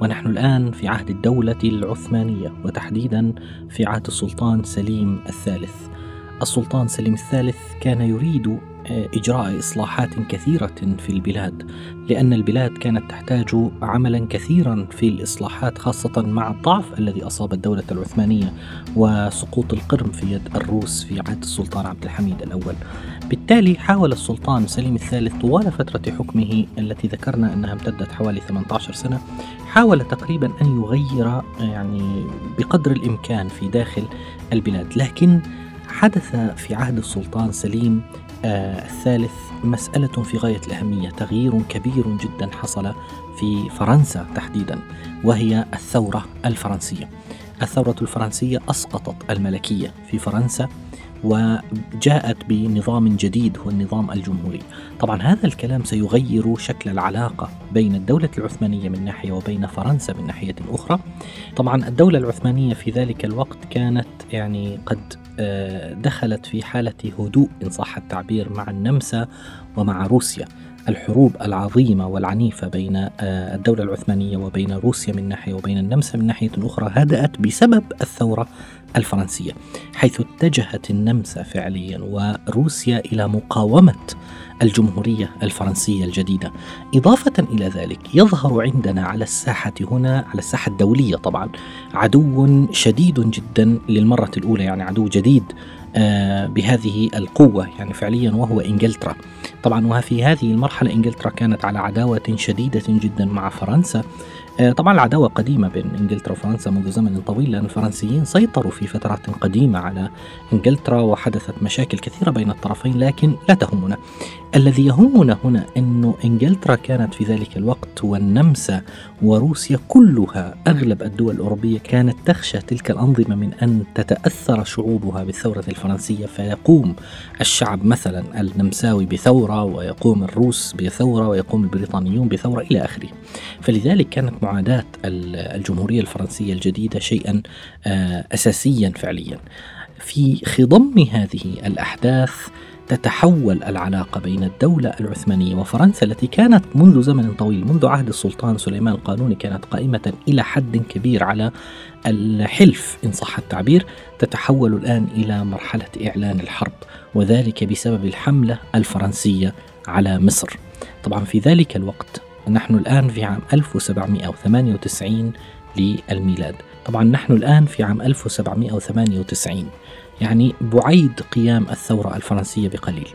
ونحن الآن في عهد الدولة العثمانية وتحديدا في عهد السلطان سليم الثالث. السلطان سليم الثالث كان يريد إجراء إصلاحات كثيرة في البلاد لأن البلاد كانت تحتاج عملا كثيرا في الإصلاحات خاصة مع الضعف الذي أصاب الدولة العثمانية وسقوط القرم في يد الروس في عهد السلطان عبد الحميد الأول. بالتالي حاول السلطان سليم الثالث طوال فترة حكمه التي ذكرنا أنها امتدت حوالي 18 سنة حاول تقريبا أن يغير يعني بقدر الإمكان في داخل البلاد. لكن حدث في عهد السلطان سليم آه الثالث مسألة في غاية الأهمية. تغيير كبير جدا حصل في فرنسا تحديدا وهي الثورة الفرنسية. الثورة الفرنسية أسقطت الملكية في فرنسا وجاءت بنظام جديد هو النظام الجمهوري. طبعا هذا الكلام سيغير شكل العلاقة بين الدولة العثمانية من ناحية وبين فرنسا من ناحية أخرى. طبعا الدولة العثمانية في ذلك الوقت كانت يعني قد دخلت في حالة هدوء إن صح التعبير مع النمسا ومع روسيا. الحروب العظيمة والعنيفة بين آه، الدولة العثمانية وبين روسيا من ناحية وبين النمسا من ناحية أخرى هدأت بسبب الثورة الفرنسية حيث اتجهت النمسا فعليا وروسيا إلى مقاومة الجمهورية الفرنسية الجديدة. إضافة إلى ذلك يظهر عندنا على الساحة هنا على الساحة الدولية طبعا عدو شديد جدا للمرة الأولى يعني عدو جديد آه، بهذه القوة يعني فعليا وهو إنجلترا. طبعا وفي هذه المرحلة إنجلترا كانت على عداوة شديدة جدا مع فرنسا. آه، طبعا العداوة قديمة بين إنجلترا وفرنسا منذ زمن طويل لأن الفرنسيين سيطروا في فترات قديمة على إنجلترا وحدثت مشاكل كثيرة بين الطرفين لكن لا تهمنا. الذي يهمنا هنا أن إنجلترا كانت في ذلك الوقت والنمسا وروسيا كلها أغلب الدول الأوروبية كانت تخشى تلك الأنظمة من أن تتأثر شعوبها بالثورة الفرنسية فيقوم الشعب مثلا النمساوي بثورة ويقوم الروس بثورة ويقوم البريطانيون بثورة إلى آخره. فلذلك كانت معاداة الجمهورية الفرنسية الجديدة شيئا آه، أساسيا فعليا. في خضم هذه الأحداث تتحول العلاقة بين الدولة العثمانية وفرنسا التي كانت منذ زمن طويل منذ عهد السلطان سليمان القانوني كانت قائمة إلى حد كبير على الحلف. إن صح التعبير تتحول الآن إلى مرحلة إعلان الحرب وذلك بسبب الحملة الفرنسية على مصر. طبعا في ذلك الوقت نحن الآن في عام 1798 للميلاد. طبعا نحن الآن في عام 1798 يعني بعيد قيام الثورة الفرنسية بقليل.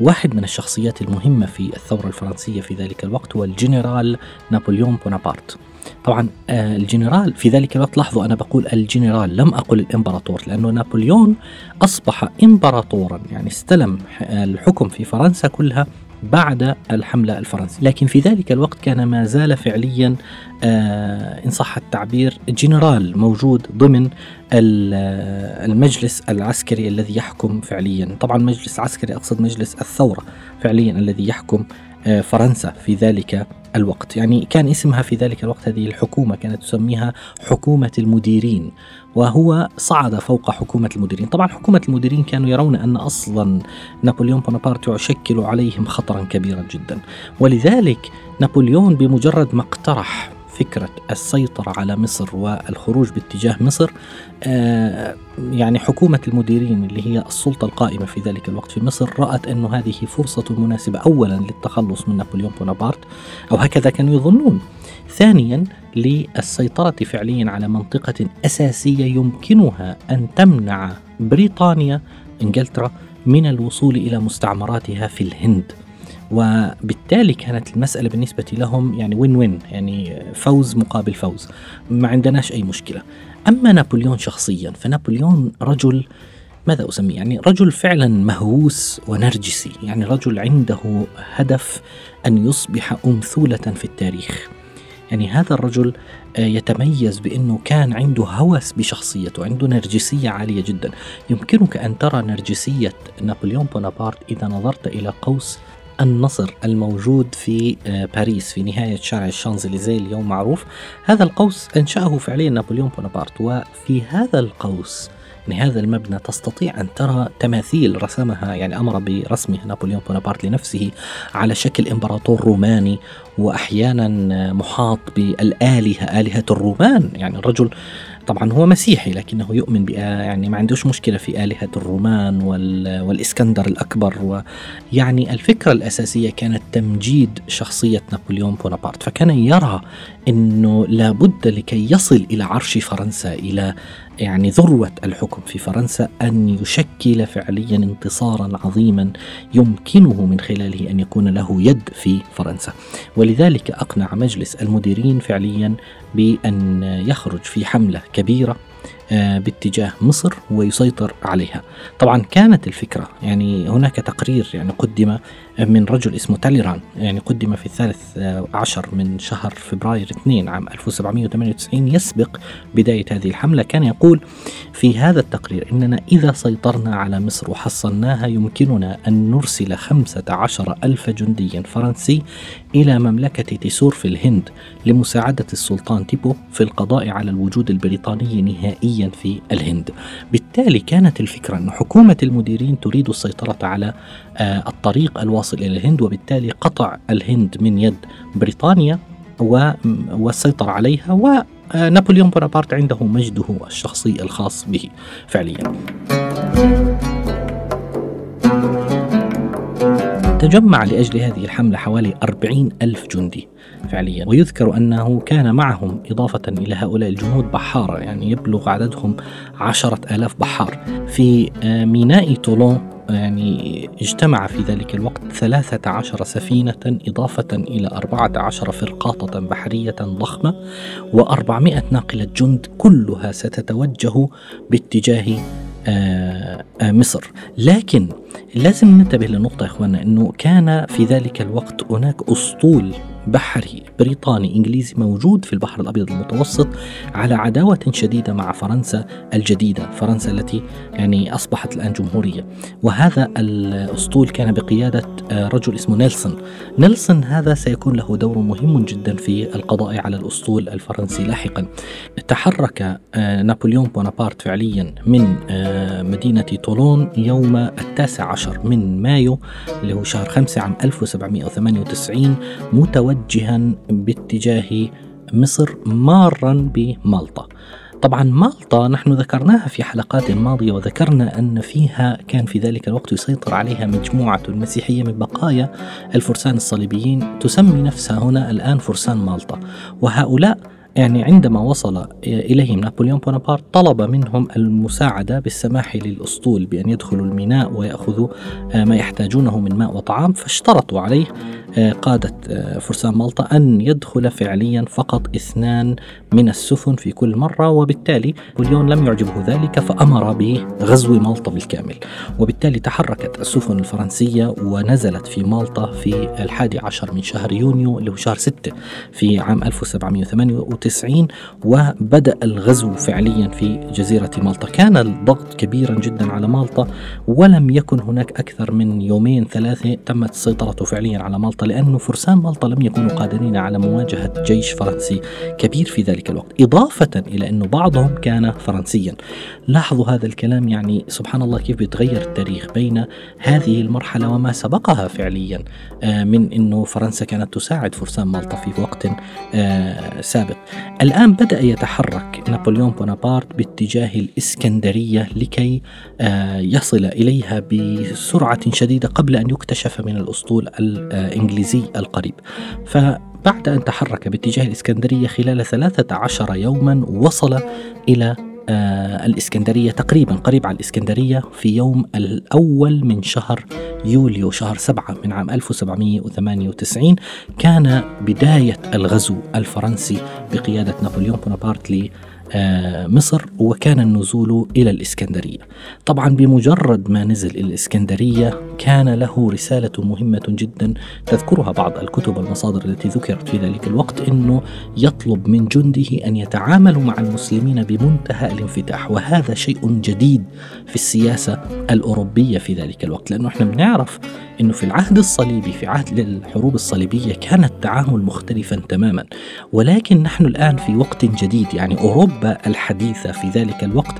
واحد من الشخصيات المهمة في الثورة الفرنسية في ذلك الوقت هو الجنرال نابليون بونابرت. طبعا آه، الجنرال في ذلك الوقت لاحظوا أنا بقول الجنرال لم أقل الإمبراطور لأنه نابليون أصبح إمبراطورا يعني استلم الحكم في فرنسا كلها بعد الحملة الفرنسية. لكن في ذلك الوقت كان ما زال فعليا آه إن صح التعبير جنرال موجود ضمن المجلس العسكري الذي يحكم فعليا. طبعا مجلس عسكري أقصد مجلس الثورة فعليا الذي يحكم آه فرنسا في ذلك الوقت. يعني كان اسمها في ذلك الوقت هذه الحكومة كانت تسميها حكومة المديرين وهو صعد فوق حكومة المديرين. طبعا حكومة المديرين كانوا يرون أن أصلا نابليون بونابرت يشكل عليهم خطرا كبيرا جدا. ولذلك نابليون بمجرد ما اقترح فكرة السيطرة على مصر والخروج باتجاه مصر. آه يعني حكومة المديرين اللي هي السلطة القائمة في ذلك الوقت في مصر رأت أن هذه فرصة مناسبة أولا للتخلص من نابليون بونابرت أو هكذا كانوا يظنون. ثانيا للسيطرة فعليا على منطقة أساسية يمكنها أن تمنع بريطانيا إنجلترا من الوصول إلى مستعمراتها في الهند. وبالتالي كانت المسألة بالنسبة لهم يعني وين وين يعني فوز مقابل فوز ما عندناش أي مشكلة. أما نابليون شخصيا فنابليون رجل ماذا أسميه؟ يعني رجل فعلا مهووس ونرجسي يعني رجل عنده هدف أن يصبح أمثولة في التاريخ. يعني هذا الرجل آه، يتميز بأنه كان عنده هوس بشخصيته عنده نرجسية عالية جدا. يمكنك أن ترى نرجسية نابليون بونابرت إذا نظرت إلى قوس النصر الموجود في آه، باريس في نهاية شارع الشانزليزيه اليوم معروف. هذا القوس أنشأه فعليا نابليون بونابرت وفي هذا القوس يعني هذا المبنى تستطيع أن ترى تماثيل رسمها يعني أمر برسمها نابليون بونابرت لنفسه على شكل إمبراطور روماني وأحيانا محاط بالآلهة آلهة الرومان يعني الرجل طبعا هو مسيحي لكنه يؤمن يعني ما عندوش مشكلة في آلهة الرومان والإسكندر الأكبر ويعني الفكرة الأساسية كانت تمجيد شخصية نابليون بونابرت. فكان يرى إنه لابد لكي يصل إلى عرش فرنسا إلى يعني ذروة الحكم في فرنسا أن يشكل فعليا انتصارا عظيما يمكنه من خلاله أن يكون له يد في فرنسا. ولذلك أقنع مجلس المديرين فعليا بأن يخرج في حملة كبيرة باتجاه مصر ويسيطر عليها. طبعا كانت الفكرة يعني هناك تقرير يعني قدم من رجل اسمه تاليران يعني قدم في الثالث عشر من شهر فبراير 2 عام 1798 يسبق بداية هذه الحملة. كان يقول في هذا التقرير إننا إذا سيطرنا على مصر وحصلناها يمكننا أن نرسل 15 ألف جندي فرنسي إلى مملكة تيسور في الهند لمساعدة السلطان تيبو في القضاء على الوجود البريطاني نهائيا. في الهند. بالتالي كانت الفكرة أن حكومة المديرين تريد السيطرة على آه، الطريق الواصل إلى الهند وبالتالي قطع الهند من يد بريطانيا والسيطرة عليها ونابليون بونابرت عنده مجده الشخصي الخاص به فعليا. تجمع لأجل هذه الحملة حوالي أربعين ألف جندي فعليا. ويذكر أنه كان معهم إضافة إلى هؤلاء الجنود بحارة يعني يبلغ عددهم عشرة آلاف بحار. في آه، ميناء طولون يعني اجتمع في ذلك الوقت ثلاثة عشر سفينة إضافة إلى أربعة عشر فرقاطة بحرية ضخمة وأربعمائة ناقلة جند كلها ستتوجه باتجاه آه، آه، مصر. لكن لازم ننتبه لنقطة يا إخواننا أنه كان في ذلك الوقت هناك أسطول بحري بريطاني إنجليزي موجود في البحر الأبيض المتوسط على عداوة شديدة مع فرنسا الجديدة، فرنسا التي يعني أصبحت الآن جمهورية، وهذا الأسطول كان بقيادة آه، رجل اسمه نيلسون. نيلسون هذا سيكون له دور مهم جدا في القضاء على الأسطول الفرنسي لاحقا. تحرك آه، نابليون بونابرت فعليا من آه، مدينة طولون يوم التاسع عشر من مايو اللي هو شهر خمسة عام 1798 متوجه موجها باتجاه مصر مارا بمالطا. طبعا مالطا نحن ذكرناها في حلقات ماضية وذكرنا أن فيها كان في ذلك الوقت يسيطر عليها مجموعة مسيحية من بقايا الفرسان الصليبيين تسمي نفسها هنا الآن فرسان مالطا. وهؤلاء يعني عندما وصل إليهم نابليون بونابرت طلب منهم المساعدة بالسماح للأسطول بأن يدخلوا الميناء ويأخذوا آه، ما يحتاجونه من ماء وطعام. فاشترطوا عليه آه، قادة آه، فرسان مالطا أن يدخل فعليا فقط اثنان من السفن في كل مرة وبالتالي نابليون لم يعجبه ذلك فأمر بغزو مالطا بالكامل. وبالتالي تحركت السفن الفرنسية ونزلت في مالطا في الحادي عشر من شهر يونيو اللي هو شهر ستة في عام 1798 1990 وبدأ الغزو فعليا في جزيرة مالطا. كان الضغط كبيرا جدا على مالطا ولم يكن هناك أكثر من يومين ثلاثة تمت السيطرة فعليا على مالطا لأن فرسان مالطا لم يكونوا قادرين على مواجهة جيش فرنسي كبير في ذلك الوقت إضافة إلى أن بعضهم كان فرنسيا. لاحظوا هذا الكلام يعني سبحان الله كيف بيتغير التاريخ بين هذه المرحلة وما سبقها فعليا آه، من أنه فرنسا كانت تساعد فرسان مالطا في وقت آه، سابق. الآن بدأ يتحرك نابليون بونابرت باتجاه الإسكندرية لكي آه، يصل إليها بسرعة شديدة قبل أن يكتشف من الأسطول الإنجليزي القريب. فبعد أن تحرك باتجاه الإسكندرية خلال ثلاثة عشر يوما وصل إلى الإسكندرية تقريبا قريب على الإسكندرية في يوم الأول من شهر يوليو شهر سبعة من عام 1798 كان بداية الغزو الفرنسي بقيادة نابليون بونابرت آه، مصر وكان النزول إلى الإسكندرية. طبعا بمجرد ما نزل إلى الإسكندرية كان له رسالة مهمة جدا تذكرها بعض الكتب والمصادر التي ذكرت في ذلك الوقت أنه يطلب من جنده أن يتعاملوا مع المسلمين بمنتهى الانفتاح وهذا شيء جديد في السياسة الأوروبية في ذلك الوقت. لأنه إحنا بنعرف أنه في العهد الصليبي في عهد الحروب الصليبية كان التعامل مختلفا تماما. ولكن نحن الآن في وقت جديد يعني أوروبا الحديثة في ذلك الوقت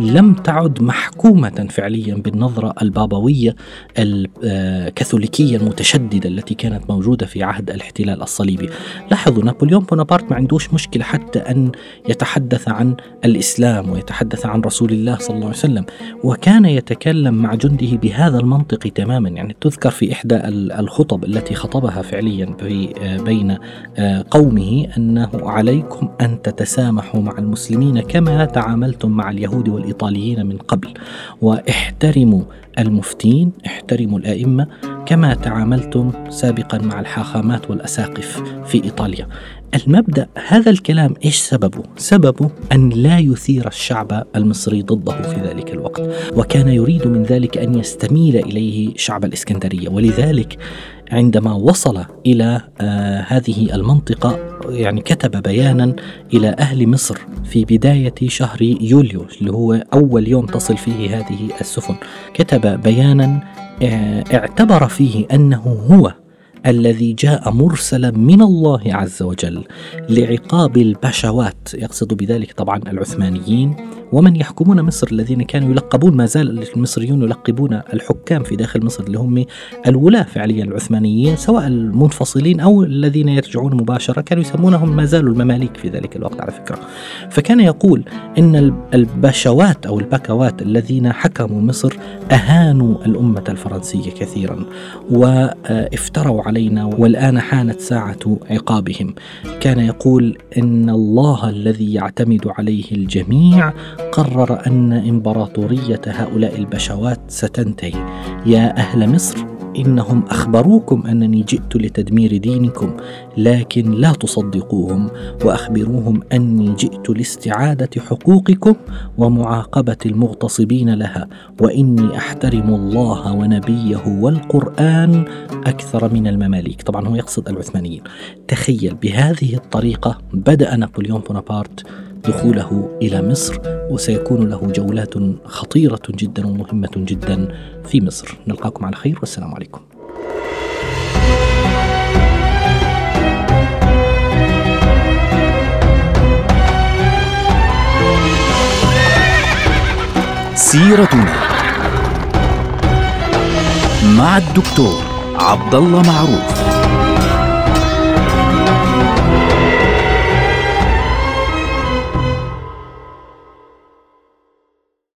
لم تعد محكومة فعليا بالنظرة البابوية الكاثوليكية المتشددة التي كانت موجودة في عهد الاحتلال الصليبي. لاحظوا نابليون بونابرت ما عندوش مشكلة حتى أن يتحدث عن الإسلام ويتحدث عن رسول الله صلى الله عليه وسلم. وكان يتكلم مع جنده بهذا المنطق تماما. يعني تذكر في إحدى الخطب التي خطبها فعليا بين قومه أنه عليكم أن تتسامحوا مع المسلمين. كما تعاملتم مع اليهود والإيطاليين من قبل. واحترموا المفتين احترموا الأئمة كما تعاملتم سابقا مع الحاخامات والأساقف في إيطاليا. المبدأ هذا الكلام إيش سببه؟ سببه أن لا يثير الشعب المصري ضده في ذلك الوقت وكان يريد من ذلك أن يستميل إليه شعب الإسكندرية. ولذلك عندما وصل إلى آه هذه المنطقة يعني كتب بيانا إلى أهل مصر في بداية شهر يوليو اللي هو أول يوم تصل فيه هذه السفن. كتب بيانا آه اعتبر فيه أنه هو الذي جاء مرسلا من الله عز وجل لعقاب البشوات يقصد بذلك طبعا العثمانيين. ومن يحكمون مصر الذين كانوا يلقبون ما زال المصريون يلقبون الحكام في داخل مصر اللي هم الولاة فعليا العثمانيين سواء المنفصلين أو الذين يرجعون مباشرة كانوا يسمونهم ما زالوا المماليك في ذلك الوقت على فكرة. فكان يقول إن البشوات أو البكوات الذين حكموا مصر أهانوا الأمة الفرنسية كثيرا وافتروا علينا والآن حانت ساعة عقابهم. كان يقول إن الله الذي يعتمد عليه الجميع قرر أن إمبراطورية هؤلاء البشوات ستنتهي. يا أهل مصر إنهم أخبروكم أنني جئت لتدمير دينكم لكن لا تصدقوهم وأخبروهم أني جئت لاستعادة حقوقكم ومعاقبة المغتصبين لها وإني أحترم الله ونبيه والقرآن أكثر من المماليك. طبعا هو يقصد العثمانيين. تخيل بهذه الطريقة بدأ نابليون بونابرت دخوله إلى مصر وسيكون له جولات خطيرة جدا ومهمة جدا في مصر. نلقاكم على خير والسلام عليكم. سيرتنا مع الدكتور عبد الله معروف.